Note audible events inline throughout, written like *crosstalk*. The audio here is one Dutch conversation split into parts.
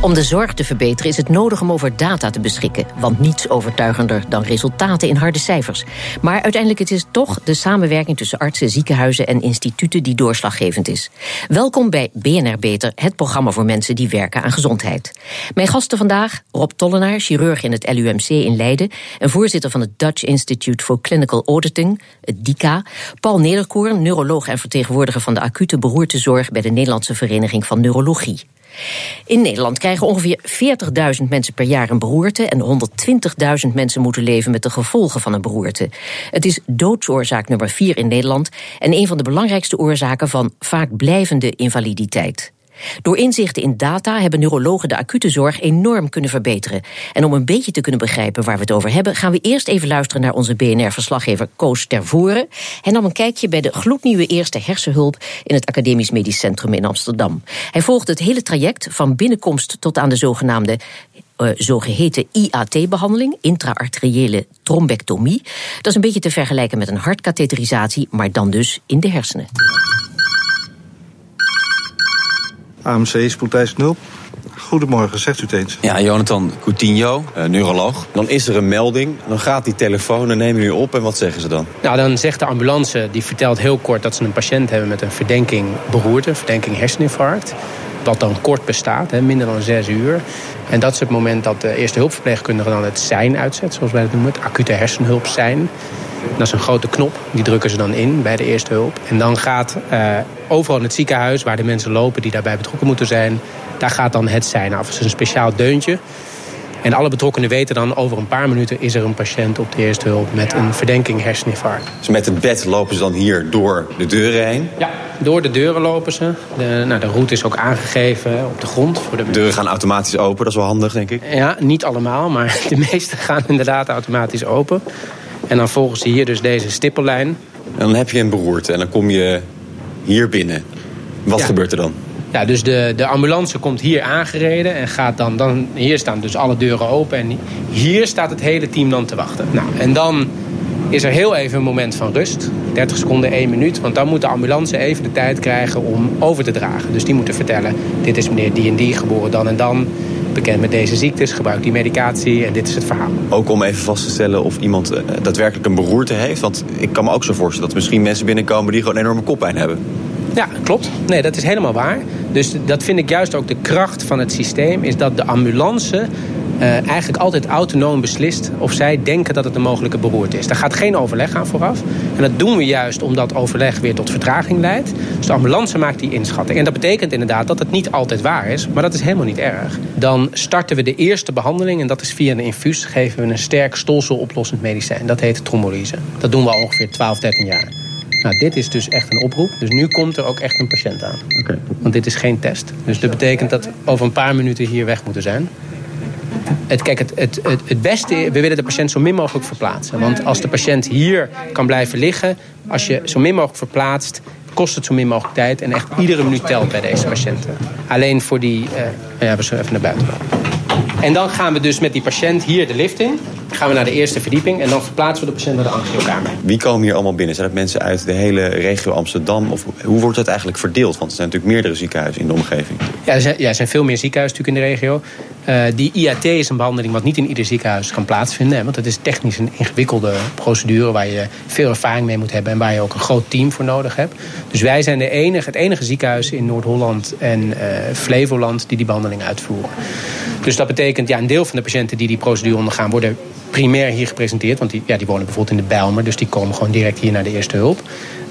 Om de zorg te verbeteren is het nodig om over data te beschikken. Want niets overtuigender dan resultaten in harde cijfers. Maar uiteindelijk is het toch de samenwerking tussen artsen, ziekenhuizen en instituten die doorslaggevend is. Welkom bij BNR Beter, het programma voor mensen die werken aan gezondheid. Mijn gasten vandaag: Rob Tollenaar, chirurg in het LUMC in Leiden en voorzitter van het Dutch Institute for Clinical Auditing, het DICA. Paul Nederkoorn, neuroloog en vertegenwoordiger van de acute beroertezorg bij de Nederlandse Vereniging van Neurologie. In Nederland krijgen ongeveer 40.000 mensen per jaar een beroerte en 120.000 mensen moeten leven met de gevolgen van een beroerte. Het is doodsoorzaak nummer 4 in Nederland en een van de belangrijkste oorzaken van vaak blijvende invaliditeit. Door inzichten in data hebben neurologen de acute zorg enorm kunnen verbeteren. En om een beetje te kunnen begrijpen waar we het over hebben, gaan we eerst even luisteren naar onze BNR-verslaggever Koos Tervoren. Hij nam een kijkje bij de gloednieuwe eerste hersenhulp in het Academisch Medisch Centrum in Amsterdam. Hij volgde het hele traject van binnenkomst tot aan de zogenaamde uh, zogeheten IAT-behandeling, intraarteriële trombectomie. Dat is een beetje te vergelijken met een hartkatheterisatie, maar dan dus in de hersenen. AMC spoedeisend hulp. Goedemorgen, zegt u het eens. Ja, Jonathan Coutinho, uh, neuroloog. Dan is er een melding, dan gaat die telefoon en nemen jullie op en wat zeggen ze dan? Nou, dan zegt de ambulance, die vertelt heel kort dat ze een patiënt hebben met een verdenking beroerte, verdenking herseninfarct. Wat dan kort bestaat, hè, minder dan zes uur. En dat is het moment dat de eerste hulpverpleegkundige dan het zijn uitzet, zoals wij het noemen, het acute hersenhulp zijn. Dat is een grote knop, die drukken ze dan in bij de eerste hulp. En dan gaat uh, overal in het ziekenhuis, waar de mensen lopen die daarbij betrokken moeten zijn, daar gaat dan het zijn af. Het is een speciaal deuntje. En alle betrokkenen weten dan over een paar minuten is er een patiënt op de eerste hulp met een verdenking herseninfarct. Dus met het bed lopen ze dan hier door de deuren heen? Ja, door de deuren lopen ze. De, nou, de route is ook aangegeven op de grond. Voor de... de deuren gaan automatisch open, dat is wel handig denk ik. Ja, niet allemaal, maar *laughs* de meeste gaan inderdaad automatisch open. En dan volgen ze hier dus deze stippellijn. En dan heb je een beroerte en dan kom je hier binnen. Wat Ja. gebeurt er dan? Ja, dus de, de ambulance komt hier aangereden en gaat dan, dan... Hier staan dus alle deuren open en hier staat het hele team dan te wachten. Nou, en dan is er heel even een moment van rust. 30 seconden, 1 minuut. Want dan moet de ambulance even de tijd krijgen om over te dragen. Dus die moeten vertellen, dit is meneer die en die, geboren dan en dan. Bekend met deze ziektes, gebruikt die medicatie en dit is het verhaal. Ook om even vast te stellen of iemand eh, daadwerkelijk een beroerte heeft. Want ik kan me ook zo voorstellen dat er misschien mensen binnenkomen die gewoon enorme koppijn hebben. Ja, klopt. Nee, dat is helemaal waar. Dus dat vind ik juist ook de kracht van het systeem... is dat de ambulance eh, eigenlijk altijd autonoom beslist... of zij denken dat het een mogelijke beroerte is. Daar gaat geen overleg aan vooraf. En dat doen we juist omdat overleg weer tot vertraging leidt. Dus de ambulance maakt die inschatting. En dat betekent inderdaad dat het niet altijd waar is... maar dat is helemaal niet erg. Dan starten we de eerste behandeling... en dat is via een infuus geven we een sterk stolseloplossend medicijn. Dat heet trombolyse. Dat doen we al ongeveer 12, 13 jaar. Nou, dit is dus echt een oproep. Dus nu komt er ook echt een patiënt aan. Want dit is geen test. Dus dat betekent dat we over een paar minuten hier weg moeten zijn. Het, kijk, het, het, het, het beste, we willen de patiënt zo min mogelijk verplaatsen. Want als de patiënt hier kan blijven liggen, als je zo min mogelijk verplaatst, kost het zo min mogelijk tijd. En echt iedere minuut telt bij deze patiënten. Alleen voor die, eh, ja, we zullen even naar buiten. En dan gaan we dus met die patiënt hier de lift in. Gaan we naar de eerste verdieping en dan verplaatsen we de patiënt naar de angiokamer. Wie komen hier allemaal binnen? Zijn het mensen uit de hele regio Amsterdam? Of hoe wordt het eigenlijk verdeeld? Want er zijn natuurlijk meerdere ziekenhuizen in de omgeving. Ja, er zijn, ja, er zijn veel meer ziekenhuizen natuurlijk in de regio. Eh, die IAT is een behandeling wat niet in ieder ziekenhuis kan plaatsvinden. Want het is technisch een ingewikkelde procedure waar je veel ervaring mee moet hebben en waar je ook een groot team voor nodig hebt. Dus wij zijn de enige, het enige ziekenhuis in Noord-Holland en eh, Flevoland die die behandeling uitvoeren. Dus dat betekent, ja, een deel van de patiënten die die procedure ondergaan worden primair hier gepresenteerd. Want die, ja, die wonen bijvoorbeeld in de Bijlmer, dus die komen gewoon direct hier naar de eerste hulp.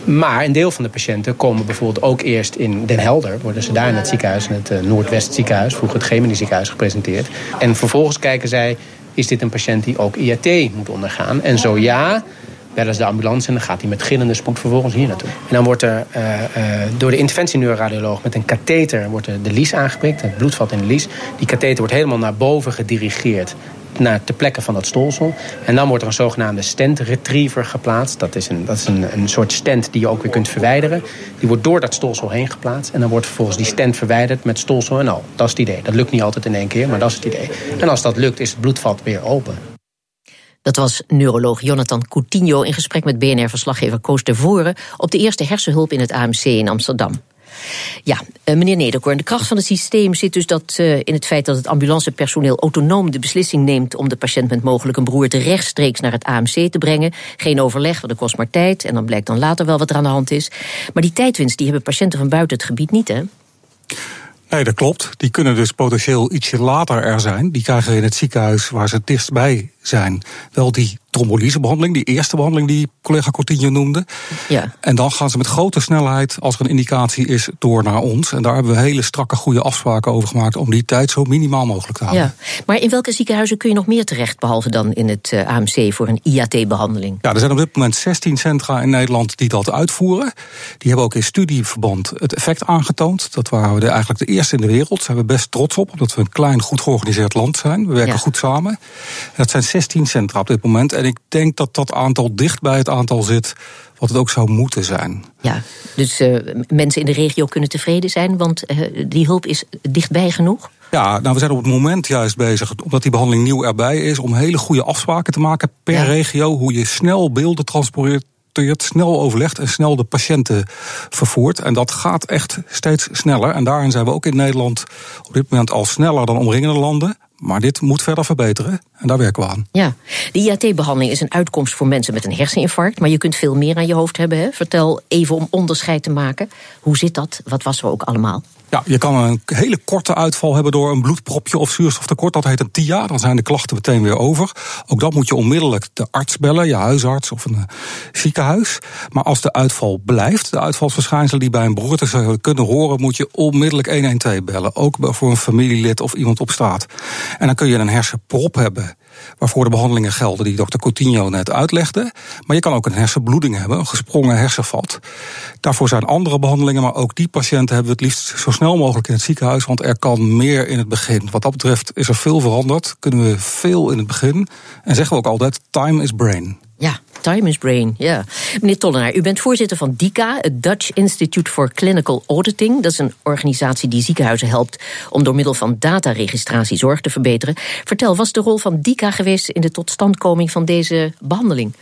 Maar een deel van de patiënten komen bijvoorbeeld ook eerst in Den Helder. Worden ze daar in het ziekenhuis, in het uh, Noordwest ziekenhuis, vroeger het Gemini ziekenhuis, gepresenteerd. En vervolgens kijken zij, is dit een patiënt die ook IAT moet ondergaan? En zo ja, bellen ze de ambulance en dan gaat hij met gillende spoed vervolgens hier naartoe. En dan wordt er uh, uh, door de interventieneuroradioloog met een katheter wordt de lies aangeprikt, het bloedvat in de lies. Die katheter wordt helemaal naar boven gedirigeerd naar ter plekke van dat stolsel. En dan wordt er een zogenaamde stent retriever geplaatst. Dat is, een, dat is een, een soort stent die je ook weer kunt verwijderen. Die wordt door dat stolsel heen geplaatst. En dan wordt vervolgens die stent verwijderd met stolsel en al. Dat is het idee. Dat lukt niet altijd in één keer, maar dat is het idee. En als dat lukt, is het bloedvat weer open. Dat was neuroloog Jonathan Coutinho in gesprek met BNR-verslaggever Koos Voren op de eerste hersenhulp in het AMC in Amsterdam. Ja, uh, meneer Nederkoorn, de kracht van het systeem zit dus dat, uh, in het feit dat het ambulancepersoneel autonoom de beslissing neemt om de patiënt met mogelijk een beroerte rechtstreeks naar het AMC te brengen. Geen overleg, want dat kost maar tijd en dan blijkt dan later wel wat er aan de hand is. Maar die tijdwinst die hebben patiënten van buiten het gebied niet, hè? Nee, dat klopt. Die kunnen dus potentieel ietsje later er zijn. Die krijgen in het ziekenhuis waar ze het dichtstbij zijn wel die trombolysebehandeling, die eerste behandeling die collega Cortinho noemde. Ja. En dan gaan ze met grote snelheid, als er een indicatie is, door naar ons. En daar hebben we hele strakke, goede afspraken over gemaakt om die tijd zo minimaal mogelijk te houden. Ja. Maar in welke ziekenhuizen kun je nog meer terecht, behalve dan in het eh, AMC voor een IAT-behandeling? Ja, er zijn op dit moment 16 centra in Nederland die dat uitvoeren. Die hebben ook in studieverband het effect aangetoond. Dat waren we eigenlijk de eerste in de wereld. Daar zijn we best trots op, omdat we een klein, goed georganiseerd land zijn. We werken goed samen. En dat zijn 16 centra op dit moment. En ik denk dat dat aantal dicht bij het aantal zit wat het ook zou moeten zijn. Ja, dus uh, mensen in de regio kunnen tevreden zijn, want uh, die hulp is dichtbij genoeg? Ja, nou, we zijn op het moment juist bezig, omdat die behandeling nieuw erbij is, om hele goede afspraken te maken per ja. regio, hoe je snel beelden transporteert snel overlegt en snel de patiënten vervoert. En dat gaat echt steeds sneller. En daarin zijn we ook in Nederland op dit moment al sneller dan omringende landen. Maar dit moet verder verbeteren en daar werken we aan. Ja, de IAT-behandeling is een uitkomst voor mensen met een herseninfarct. Maar je kunt veel meer aan je hoofd hebben. Hè? Vertel even om onderscheid te maken. Hoe zit dat? Wat was er ook allemaal? Ja, je kan een hele korte uitval hebben door een bloedpropje of zuurstoftekort. Dat heet een TIA. Dan zijn de klachten meteen weer over. Ook dat moet je onmiddellijk de arts bellen, je huisarts of een ziekenhuis. Maar als de uitval blijft, de uitvalsverschijnselen die bij een beroerte kunnen horen, moet je onmiddellijk 112 bellen. Ook voor een familielid of iemand op straat. En dan kun je een hersenprop hebben waarvoor de behandelingen gelden die dokter Coutinho net uitlegde. Maar je kan ook een hersenbloeding hebben, een gesprongen hersenvat. Daarvoor zijn andere behandelingen, maar ook die patiënten hebben we het liefst zo snel mogelijk in het ziekenhuis, want er kan meer in het begin. Wat dat betreft is er veel veranderd, kunnen we veel in het begin. En zeggen we ook altijd: time is brain. Time is brain, ja. Meneer Tollenaar, u bent voorzitter van DICA, het Dutch Institute for Clinical Auditing. Dat is een organisatie die ziekenhuizen helpt om door middel van dataregistratie zorg te verbeteren. Vertel, was de rol van DICA geweest in de totstandkoming van deze behandeling?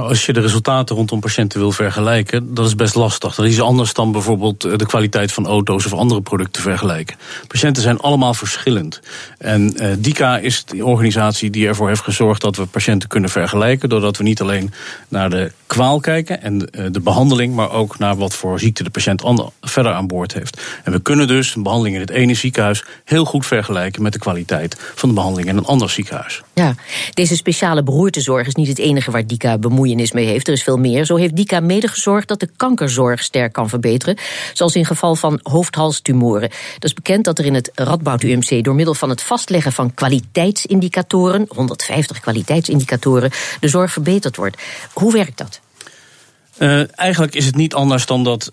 Nou, als je de resultaten rondom patiënten wil vergelijken, dat is best lastig. Dat is anders dan bijvoorbeeld eh, de kwaliteit van auto's of andere producten vergelijken. Patiënten zijn allemaal verschillend. En uh, DICA is de organisatie die ervoor heeft gezorgd dat we patiënten kunnen vergelijken. Doordat we niet alleen naar de kwaal kijken en de, uh, de behandeling, maar ook naar wat voor ziekte de patiënt verder aan boord heeft. En we kunnen dus een behandeling in het ene ziekenhuis heel goed vergelijken met de kwaliteit van de behandeling in een ander ziekenhuis. Ja, deze speciale beroertezorg is niet het enige waar DICA bemoeit mee heeft. Er is veel meer. Zo heeft DICA mede gezorgd dat de kankerzorg sterk kan verbeteren. Zoals in geval van hoofdhalstumoren. Dat is bekend dat er in het Radboud UMC door middel van het vastleggen van kwaliteitsindicatoren, 150 kwaliteitsindicatoren, de zorg verbeterd wordt. Hoe werkt dat? Uh, eigenlijk is het niet anders dan dat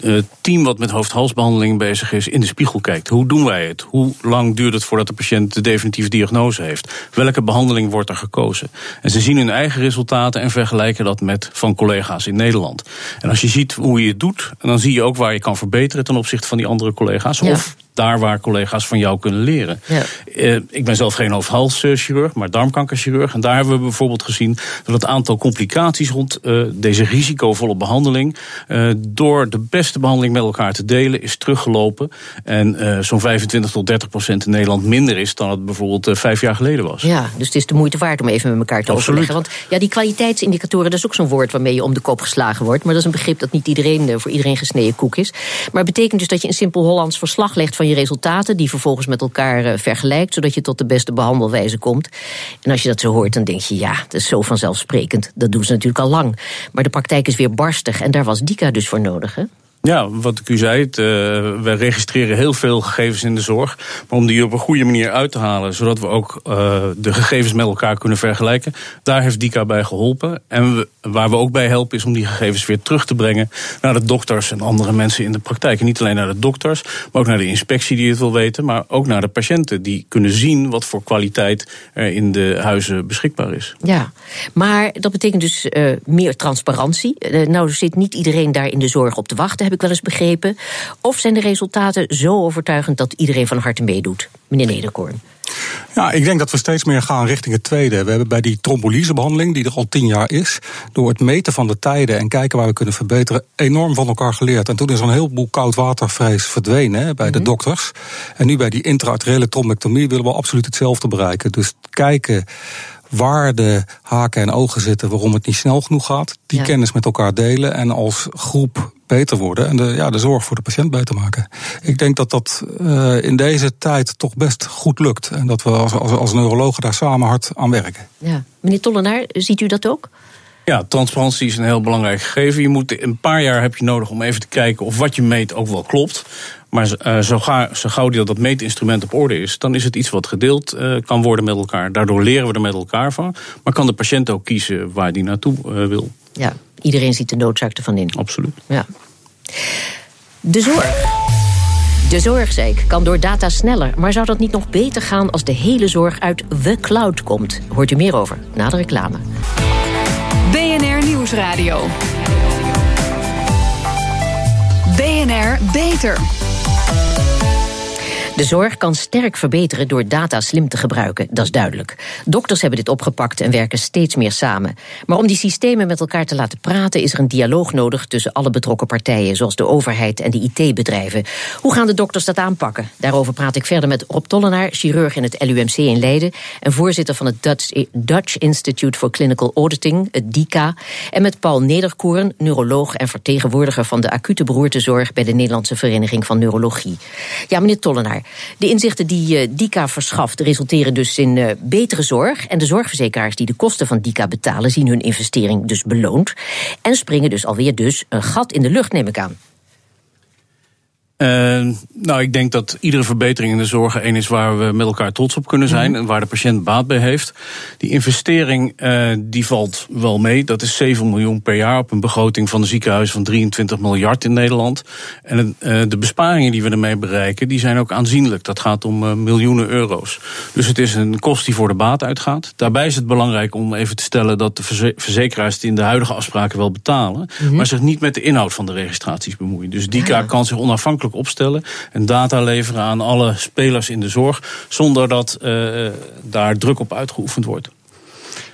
het team wat met hoofd-halsbehandeling bezig is in de spiegel kijkt. Hoe doen wij het? Hoe lang duurt het voordat de patiënt de definitieve diagnose heeft? Welke behandeling wordt er gekozen? En ze zien hun eigen resultaten en vergelijken dat met van collega's in Nederland. En als je ziet hoe je het doet, dan zie je ook waar je kan verbeteren ten opzichte van die andere collega's. Ja. Of daar waar collega's van jou kunnen leren. Ja. Uh, ik ben zelf geen hoofd-halschirurg, maar darmkankerchirurg. En daar hebben we bijvoorbeeld gezien dat het aantal complicaties rond uh, deze risicovolle behandeling uh, door de beste behandeling met elkaar te delen is teruggelopen. En zo'n 25 tot 30 procent in Nederland minder is dan het bijvoorbeeld vijf jaar geleden was. Ja, dus het is de moeite waard om even met elkaar te Absoluut. overleggen. Want ja, die kwaliteitsindicatoren, dat is ook zo'n woord waarmee je om de kop geslagen wordt. Maar dat is een begrip dat niet iedereen voor iedereen gesneden koek is. Maar het betekent dus dat je een simpel Hollands verslag legt van resultaten, die vervolgens met elkaar uh, vergelijkt, zodat je tot de beste behandelwijze komt. En als je dat zo hoort, dan denk je, ja, dat is zo vanzelfsprekend. Dat doen ze natuurlijk al lang. Maar de praktijk is weer barstig en daar was DICA dus voor nodig? Ja, wat ik u zei, uh, we registreren heel veel gegevens in de zorg. Maar om die op een goede manier uit te halen, zodat we ook uh, de gegevens met elkaar kunnen vergelijken, daar heeft DICA bij geholpen. En waar we ook bij helpen is om die gegevens weer terug te brengen naar de dokters en andere mensen in de praktijk. Niet alleen naar de dokters, maar ook naar de inspectie die het wil weten, maar ook naar de patiënten die kunnen zien wat voor kwaliteit er in de huizen beschikbaar is. Ja, maar dat betekent dus uh, meer transparantie. nou zit niet iedereen daar in de zorg op te wachten heb ik wel eens begrepen. Of zijn de resultaten zo overtuigend dat iedereen van harte meedoet? Meneer Nederkoorn. Ja, ik denk dat we steeds meer gaan richting het tweede. We hebben bij die trombolysebehandeling, die er al tien jaar is, door het meten van de tijden en kijken waar we kunnen verbeteren, enorm van elkaar geleerd. En toen is er een heleboel koudwatervrees verdwenen hè, bij de mhm. dokters. En nu bij die intraarteriële trombectomie willen we absoluut hetzelfde bereiken. Dus kijken waar de haken en ogen zitten waarom het niet snel genoeg gaat. Die kennis met elkaar delen en als groep beter worden en de, ja, de zorg voor de patiënt beter maken. Ik denk dat dat uh, in deze tijd toch best goed lukt. En dat we als, als, als neurologen daar samen hard aan werken. Ja. Meneer Tollenaar, ziet u dat ook? Ja, transparantie is een heel belangrijk gegeven. Je moet een paar jaar heb je nodig om even te kijken of wat je meet ook wel klopt. Maar uh, zo, ga, zo gauw dat, dat meetinstrument op orde is, dan is het iets wat gedeeld uh, kan worden met elkaar. Daardoor leren we er met elkaar van. Maar kan de patiënt ook kiezen waar die naartoe uh, wil. Ja, iedereen ziet de noodzaak ervan in. Absoluut. Ja. De zorg. De zorg, zei ik, kan door data sneller. Maar zou dat niet nog beter gaan als de hele zorg uit the cloud komt? Hoort u meer over na de reclame. BNR Nieuwsradio. BNR Beter. De zorg kan sterk verbeteren door data slim te gebruiken, dat is duidelijk. Dokters hebben dit opgepakt en werken steeds meer samen. Maar om die systemen met elkaar te laten praten, is er een dialoog nodig tussen alle betrokken partijen, zoals de overheid en de IT-bedrijven. Hoe gaan de dokters dat aanpakken? Daarover praat ik verder met Rob Tollenaar, chirurg in het LUMC in Leiden en voorzitter van het Dutch, Dutch Institute for Clinical Auditing, het DICA, en met Paul Nederkoorn, neuroloog en vertegenwoordiger van de acute beroertezorg bij de Nederlandse Vereniging van Neurologie. Ja, meneer Tollenaar. De inzichten die uh, DICA verschaft resulteren dus in uh, betere zorg. En de zorgverzekeraars die de kosten van DICA betalen, zien hun investering dus beloond. En springen dus alweer dus een gat in de lucht, neem ik aan. Uh, nou, ik denk dat iedere verbetering in de zorg een is waar we met elkaar trots op kunnen zijn mhm. en waar de patiënt baat bij heeft. Die investering uh, die valt wel mee. Dat is 7 miljoen per jaar op een begroting van een ziekenhuis van 23 miljard in Nederland. En uh, de besparingen die we ermee bereiken, die zijn ook aanzienlijk. Dat gaat om miljoenen euro's. Dus het is een kost die voor de baat uitgaat. Daarbij is het belangrijk om even te stellen dat de verzekeraars het in de huidige afspraken wel betalen, mhm. maar zich niet met de inhoud van de registraties bemoeien. Dus DICA ah, kan zich onafhankelijk opstellen en data leveren aan alle spelers in de zorg, zonder dat uh, daar druk op uitgeoefend wordt.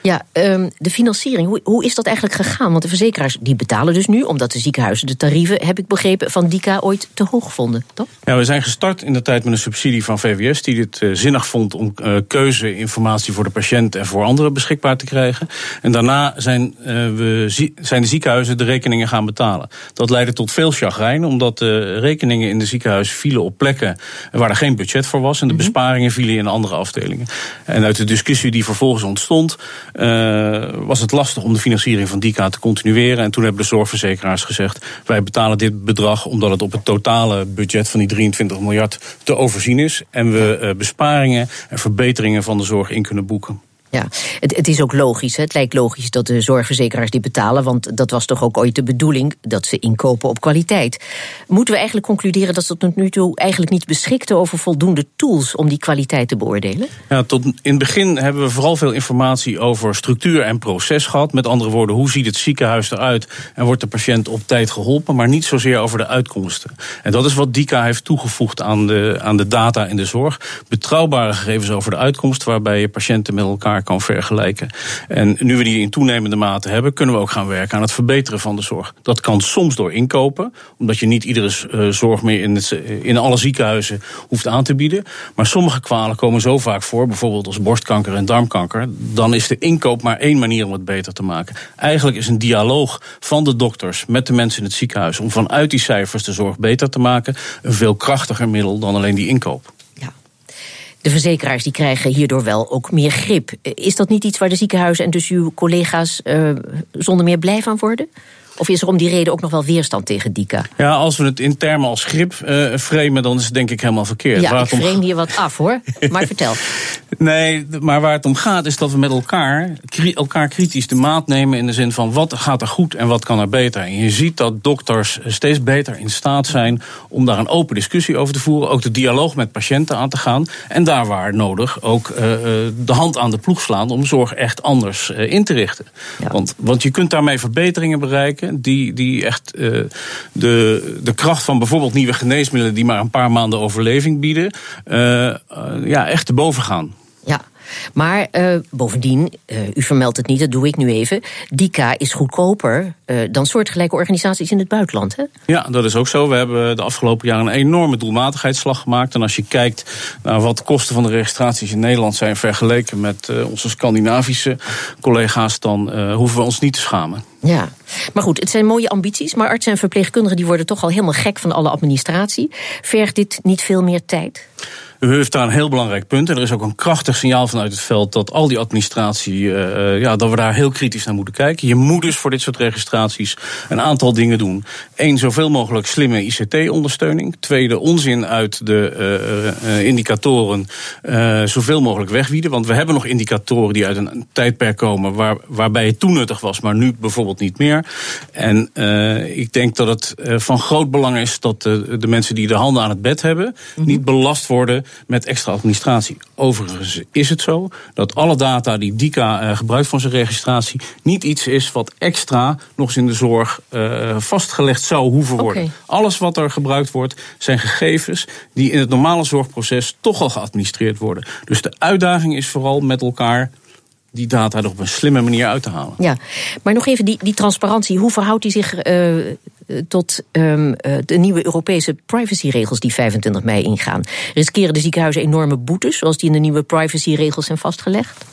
Ja, um, de financiering, hoe, hoe is dat eigenlijk gegaan? Want de verzekeraars die betalen dus nu, omdat de ziekenhuizen de tarieven, heb ik begrepen, van DICA ooit te hoog vonden, toch? Ja, we zijn gestart in de tijd met een subsidie van VWS, die dit uh, zinnig vond om uh, keuzeinformatie voor de patiënt en voor anderen beschikbaar te krijgen. En daarna zijn, uh, we, zijn de ziekenhuizen de rekeningen gaan betalen. Dat leidde tot veel chagrijn, omdat de rekeningen in de ziekenhuizen vielen op plekken waar er geen budget voor was en de mhm. besparingen vielen in andere afdelingen. En uit de discussie die vervolgens ontstond, was het lastig om de financiering van DICA te continueren. En toen hebben de zorgverzekeraars gezegd: wij betalen dit bedrag omdat het op het totale budget van die 23 miljard te overzien is. En we uh, besparingen en verbeteringen van de zorg in kunnen boeken. Ja, het, is ook logisch. Hè? Het lijkt logisch dat de zorgverzekeraars die betalen, want dat was toch ook ooit de bedoeling dat ze inkopen op kwaliteit. Moeten we eigenlijk concluderen dat ze tot nu toe eigenlijk niet beschikten over voldoende tools om die kwaliteit te beoordelen? Ja, tot in het begin hebben we vooral veel informatie over structuur en proces gehad. Met andere woorden, hoe ziet het ziekenhuis eruit en wordt de patiënt op tijd geholpen, maar niet zozeer over de uitkomsten. En dat is wat DICA heeft toegevoegd aan de, aan de data in de zorg. Betrouwbare gegevens over de uitkomst, waarbij je patiënten met elkaar kan vergelijken. En nu we die in toenemende mate hebben, kunnen we ook gaan werken aan het verbeteren van de zorg. Dat kan soms door inkopen, omdat je niet iedere uh, zorg meer in, eh, in alle ziekenhuizen hoeft aan te bieden. Maar sommige kwalen komen zo vaak voor, bijvoorbeeld als borstkanker en darmkanker. Dan is de inkoop maar één manier om het beter te maken. Eigenlijk is een dialoog van de dokters met de mensen in het ziekenhuis om vanuit die cijfers de zorg beter te maken een veel krachtiger middel dan alleen die inkoop. De verzekeraars die krijgen hierdoor wel ook meer grip. Is dat niet iets waar de ziekenhuizen en dus uw collega's uh, zonder meer blij van worden? Of is er om die reden ook nog wel weerstand tegen DICA? Ja, als we het in termen als grip uh, framen, dan is het denk ik helemaal verkeerd. Ja, ik frame hier wat af hoor. maar *laughs* vertel. Nee, maar waar het om gaat is dat we met elkaar, elkaar kritisch de maat nemen in de zin van wat gaat er goed en wat kan er beter. En je ziet dat dokters steeds beter in staat zijn om daar een open discussie over te voeren, ook de dialoog met patiënten aan te gaan en daar waar nodig ook uh, de hand aan de ploeg slaan om zorg echt anders uh, in te richten. Ja. Want, want je kunt daarmee verbeteringen bereiken die, die echt uh, de, de kracht van bijvoorbeeld nieuwe geneesmiddelen die maar een paar maanden overleving bieden, ja, echt te boven gaan. Ja, maar uh, bovendien, uh, u vermeldt het niet, dat doe ik nu even. DICA is goedkoper uh, dan soortgelijke organisaties in het buitenland. Hè? Ja, dat is ook zo. We hebben de afgelopen jaren een enorme doelmatigheidsslag gemaakt. En als je kijkt naar wat de kosten van de registraties in Nederland zijn vergeleken met onze Scandinavische collega's, dan hoeven we ons niet te schamen. Ja, maar goed, het zijn mooie ambities. Maar artsen en verpleegkundigen die worden toch al helemaal gek van alle administratie. Vergt dit niet veel meer tijd? U heeft daar een heel belangrijk punt. En er is ook een krachtig signaal vanuit het veld dat al die administratie, uh, ja, dat we daar heel kritisch naar moeten kijken. Je moet dus voor dit soort registraties een aantal dingen doen. Eén, zoveel mogelijk slimme ICT-ondersteuning. Tweede, onzin uit de uh, indicatoren zoveel mogelijk wegwieden. Want we hebben nog indicatoren die uit een tijdperk komen waar, waarbij het toen nuttig was, maar nu bijvoorbeeld niet meer. En ik denk dat het van groot belang is dat de, de mensen die de handen aan het bed hebben, mhm. niet belast worden met extra administratie. Overigens is het zo dat alle data die DICA uh, gebruikt voor zijn registratie niet iets is wat extra nog eens in de zorg uh, vastgelegd zou hoeven worden. Okay. Alles wat er gebruikt wordt zijn gegevens die in het normale zorgproces toch al geadministreerd worden. Dus de uitdaging is vooral met elkaar die data er op een slimme manier uit te halen. Ja, maar nog even die, die transparantie. Hoe verhoudt die zich uh, tot um, de nieuwe Europese privacyregels die 25 mei ingaan? Riskeren de ziekenhuizen enorme boetes, zoals die in de nieuwe privacyregels zijn vastgelegd?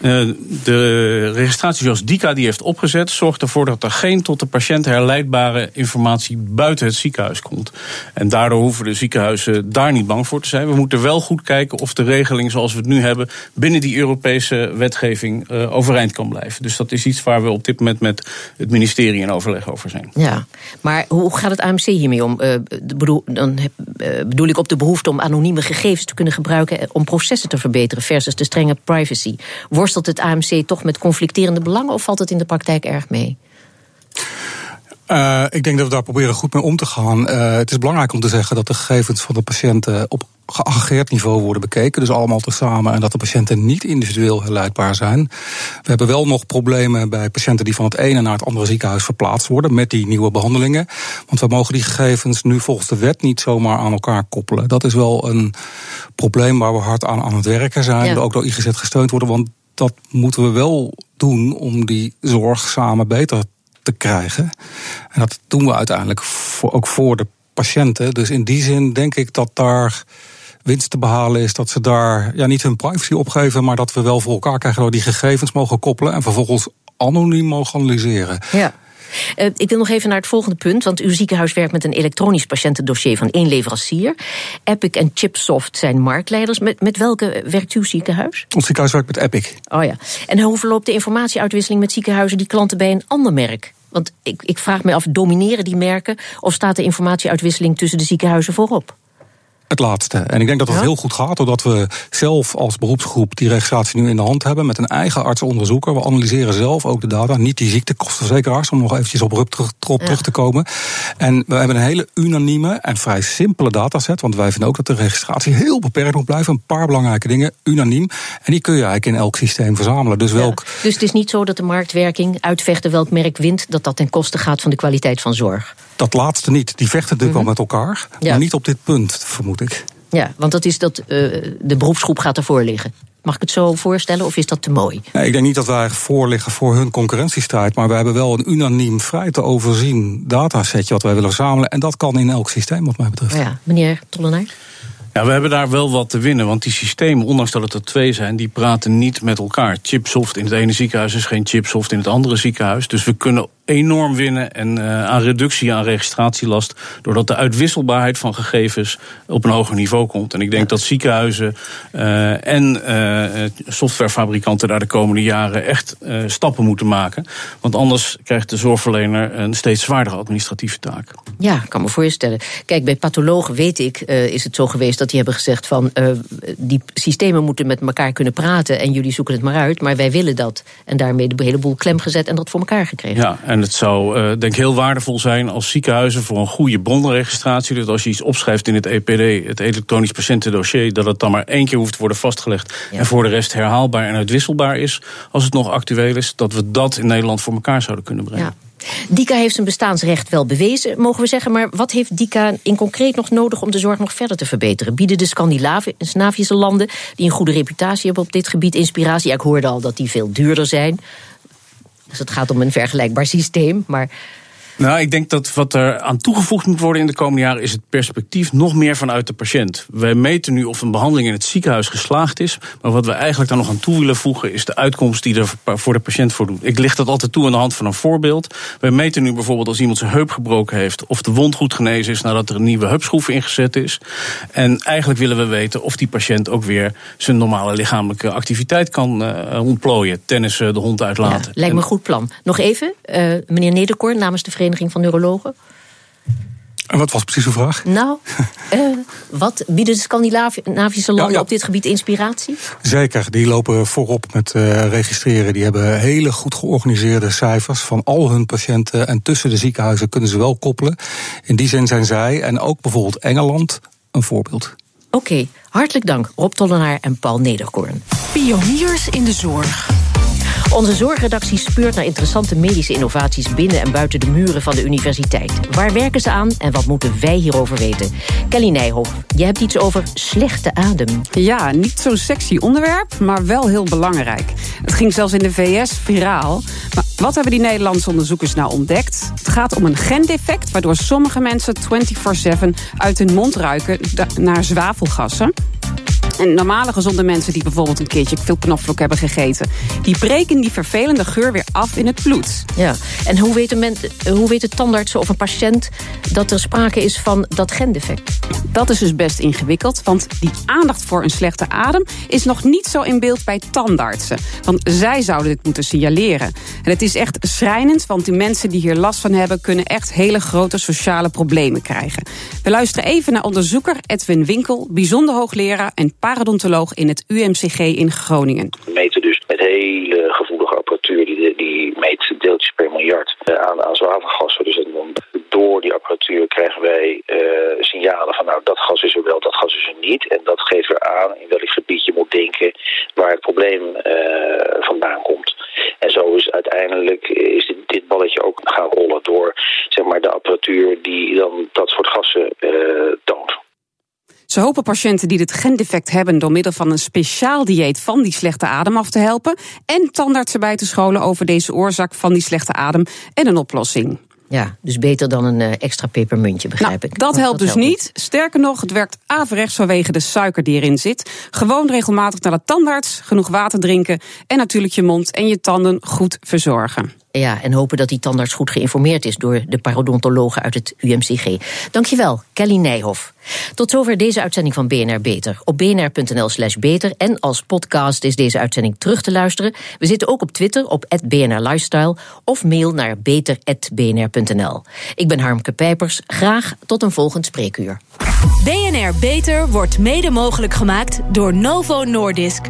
Uh, de registratie zoals DICA die heeft opgezet, zorgt ervoor dat er geen tot de patiënt herleidbare informatie buiten het ziekenhuis komt. En daardoor hoeven de ziekenhuizen daar niet bang voor te zijn. We moeten wel goed kijken of de regeling zoals we het nu hebben binnen die Europese wetgeving uh, overeind kan blijven. Dus dat is iets waar we op dit moment met het ministerie in overleg over zijn. Ja, maar hoe gaat het AMC hiermee om? Uh, bedoel, dan bedoel ik op de behoefte om anonieme gegevens te kunnen gebruiken om processen te verbeteren versus de strenge privacy. Worstelt het AMC toch met conflicterende belangen of valt het in de praktijk erg mee? Uh, ik denk dat we daar proberen goed mee om te gaan. Uh, het is belangrijk om te zeggen dat de gegevens van de patiënten op geaggregeerd niveau worden bekeken. Dus allemaal tezamen. En dat de patiënten niet individueel herleidbaar zijn. We hebben wel nog problemen bij patiënten die van het ene naar het andere ziekenhuis verplaatst worden. Met die nieuwe behandelingen. Want we mogen die gegevens nu volgens de wet niet zomaar aan elkaar koppelen. Dat is wel een probleem waar we hard aan aan het werken zijn. Ja. Ook door IGZ gesteund worden. Want dat moeten we wel doen om die zorg samen beter te krijgen. En dat doen we uiteindelijk voor, ook voor de patiënten. Dus in die zin denk ik dat daar winst te behalen is dat ze daar ja, niet hun privacy opgeven, maar dat we wel voor elkaar krijgen dat we die gegevens mogen koppelen en vervolgens anoniem mogen analyseren. Ja. Uh, ik wil nog even naar het volgende punt. Want uw ziekenhuis werkt met een elektronisch patiëntendossier van één leverancier. Epic en Chipsoft zijn marktleiders. Met, met welke werkt uw ziekenhuis? Ons ziekenhuis werkt met Epic. Oh ja. En hoe verloopt de informatieuitwisseling met ziekenhuizen die klanten bij een ander merk? Want ik, ik vraag me af, domineren die merken of staat de informatieuitwisseling tussen de ziekenhuizen voorop? Het laatste. En ik denk dat dat ja? heel goed gaat, doordat we zelf als beroepsgroep die registratie nu in de hand hebben met een eigen artsenonderzoeker. We analyseren zelf ook de data, niet die ziektekostenverzekeraars, om nog eventjes op RUP terug, terug, ja. terug, te komen. En we hebben een hele unanieme en vrij simpele dataset, want wij vinden ook dat de registratie heel beperkt moet blijven. Een paar belangrijke dingen, unaniem. En die kun je eigenlijk in elk systeem verzamelen. Dus, welk... Ja. dus het is niet zo dat de marktwerking uitvechten welk merk wint, dat dat ten koste gaat van de kwaliteit van zorg. Dat laatste niet. Die vechten natuurlijk mm -hmm. wel met elkaar, maar niet op dit punt, vermoed ik. Ja, want dat is dat uh, de beroepsgroep gaat ervoor liggen. Mag ik het zo voorstellen of is dat te mooi? Nee, ik denk niet dat wij voor liggen voor hun concurrentiestrijd. Maar we hebben wel een unaniem vrij te overzien datasetje wat wij willen verzamelen. En dat kan in elk systeem, wat mij betreft. Ja, meneer Tollenaar? Ja, we hebben daar wel wat te winnen, want die systemen, ondanks dat het er twee zijn, die praten niet met elkaar. Chipsoft in het ene ziekenhuis is geen chipsoft in het andere ziekenhuis. Dus we kunnen enorm winnen en, uh, aan reductie aan registratielast. Doordat de uitwisselbaarheid van gegevens op een hoger niveau komt. En ik denk dat ziekenhuizen uh, en uh, softwarefabrikanten daar de komende jaren echt stappen moeten maken. Want anders krijgt de zorgverlener een steeds zwaardere administratieve taak. Ja, ik kan me voorstellen. Kijk, bij pathologen weet ik, is het zo geweest dat die hebben gezegd van die systemen moeten met elkaar kunnen praten en jullie zoeken het maar uit, maar wij willen dat. En daarmee de hele boel klem gezet en dat voor elkaar gekregen. Ja, en het zou uh, denk ik heel waardevol zijn als ziekenhuizen voor een goede bronregistratie, dus als je iets opschrijft in het EPD, het elektronisch patiëntendossier, dat het dan maar één keer hoeft te worden vastgelegd en voor de rest herhaalbaar en uitwisselbaar is, als het nog actueel is, dat we dat in Nederland voor elkaar zouden kunnen brengen. Ja. Dika heeft zijn bestaansrecht wel bewezen, mogen we zeggen. Maar wat heeft Dika in concreet nog nodig om de zorg nog verder te verbeteren? Bieden de Scandinavische landen, die een goede reputatie hebben op dit gebied, inspiratie? Ja, ik hoorde al dat die veel duurder zijn. Dus het gaat om een vergelijkbaar systeem. Maar nou, ik denk dat wat er aan toegevoegd moet worden in de komende jaren is het perspectief nog meer vanuit de patiënt. Wij meten nu of een behandeling in het ziekenhuis geslaagd is. Maar wat we eigenlijk daar nog aan toe willen voegen is de uitkomst die er voor de patiënt voor doet. Ik licht dat altijd toe aan de hand van een voorbeeld. Wij meten nu bijvoorbeeld als iemand zijn heup gebroken heeft of de wond goed genezen is nadat er een nieuwe heupschroef ingezet is. En eigenlijk willen we weten of die patiënt ook weer zijn normale lichamelijke activiteit kan uh, ontplooien. Tennissen, de hond uitlaten. lijkt me een goed plan. Nog even, uh, meneer Nederkoor namens de Vereniging van Neurologen? En wat was precies uw vraag? Nou, uh, *laughs* wat bieden de Scandinavische landen op dit gebied inspiratie? Zeker, die lopen voorop met uh, registreren. Die hebben hele goed georganiseerde cijfers van al hun patiënten. En tussen de ziekenhuizen kunnen ze wel koppelen. In die zin zijn zij en ook bijvoorbeeld Engeland een voorbeeld. Oké, hartelijk dank Rob Tollenaar en Paul Nederkoorn. Pioniers in de zorg. Onze zorgredactie speurt naar interessante medische innovaties binnen en buiten de muren van de universiteit. Waar werken ze aan en wat moeten wij hierover weten? Kelly Nijhoff, je hebt iets over slechte adem. Ja, niet zo'n sexy onderwerp, maar wel heel belangrijk. Het ging zelfs in de VS viraal. Maar wat hebben die Nederlandse onderzoekers nou ontdekt? Het gaat om een gendefect waardoor sommige mensen 24-7 uit hun mond ruiken naar zwavelgassen. En normale gezonde mensen die bijvoorbeeld een keertje veel knoflook hebben gegeten... die breken die vervelende geur weer af in het bloed. Ja, en hoe weten, men, hoe weten tandartsen of een patiënt dat er sprake is van dat gendefect? Dat is dus best ingewikkeld, want die aandacht voor een slechte adem... is nog niet zo in beeld bij tandartsen. Want zij zouden dit moeten signaleren. En het is echt schrijnend, want die mensen die hier last van hebben... kunnen echt hele grote sociale problemen krijgen. We luisteren even naar onderzoeker Edwin Winkel... bijzonder hoogleraar en paradontoloog in het UMCG in Groningen. We meten dus met hele gevoelige apparatuur, die, die meet deeltjes per miljard eh, aan, aan zwavelgassen. Dus door die apparatuur krijgen wij uh, signalen van nou dat gas is er wel, dat gas is er niet. En dat geeft weer aan in welk gebied je moet denken waar het probleem uh, vandaan komt. En zo is uiteindelijk is dit, dit, balletje ook gaan rollen door zeg maar, de apparatuur die dan dat soort gassen toont. Ze hopen patiënten die dit gendefect hebben door middel van een speciaal dieet van die slechte adem af te helpen en tandartsen bij te scholen over deze oorzaak van die slechte adem en een oplossing. Ja, dus beter dan een uh, extra pepermuntje, begrijp nou, ik. Dat helpt dus niet. Sterker nog, het werkt averechts vanwege de suiker die erin zit. Gewoon regelmatig naar de tandarts, genoeg water drinken... en natuurlijk je mond en je tanden goed verzorgen. Ja, en hopen dat die tandarts goed geïnformeerd is door de parodontologen uit het UMCG. Dankjewel, Kelly Nijhoff. Tot zover deze uitzending van BNR Beter. Op bnr.nl slash beter en als podcast is deze uitzending terug te luisteren. We zitten ook op Twitter op BNR Lifestyle of mail naar beter.bnr.nl. Ik ben Harmke Pijpers. Graag tot een volgend spreekuur. BNR Beter wordt mede mogelijk gemaakt door Novo Nordisk.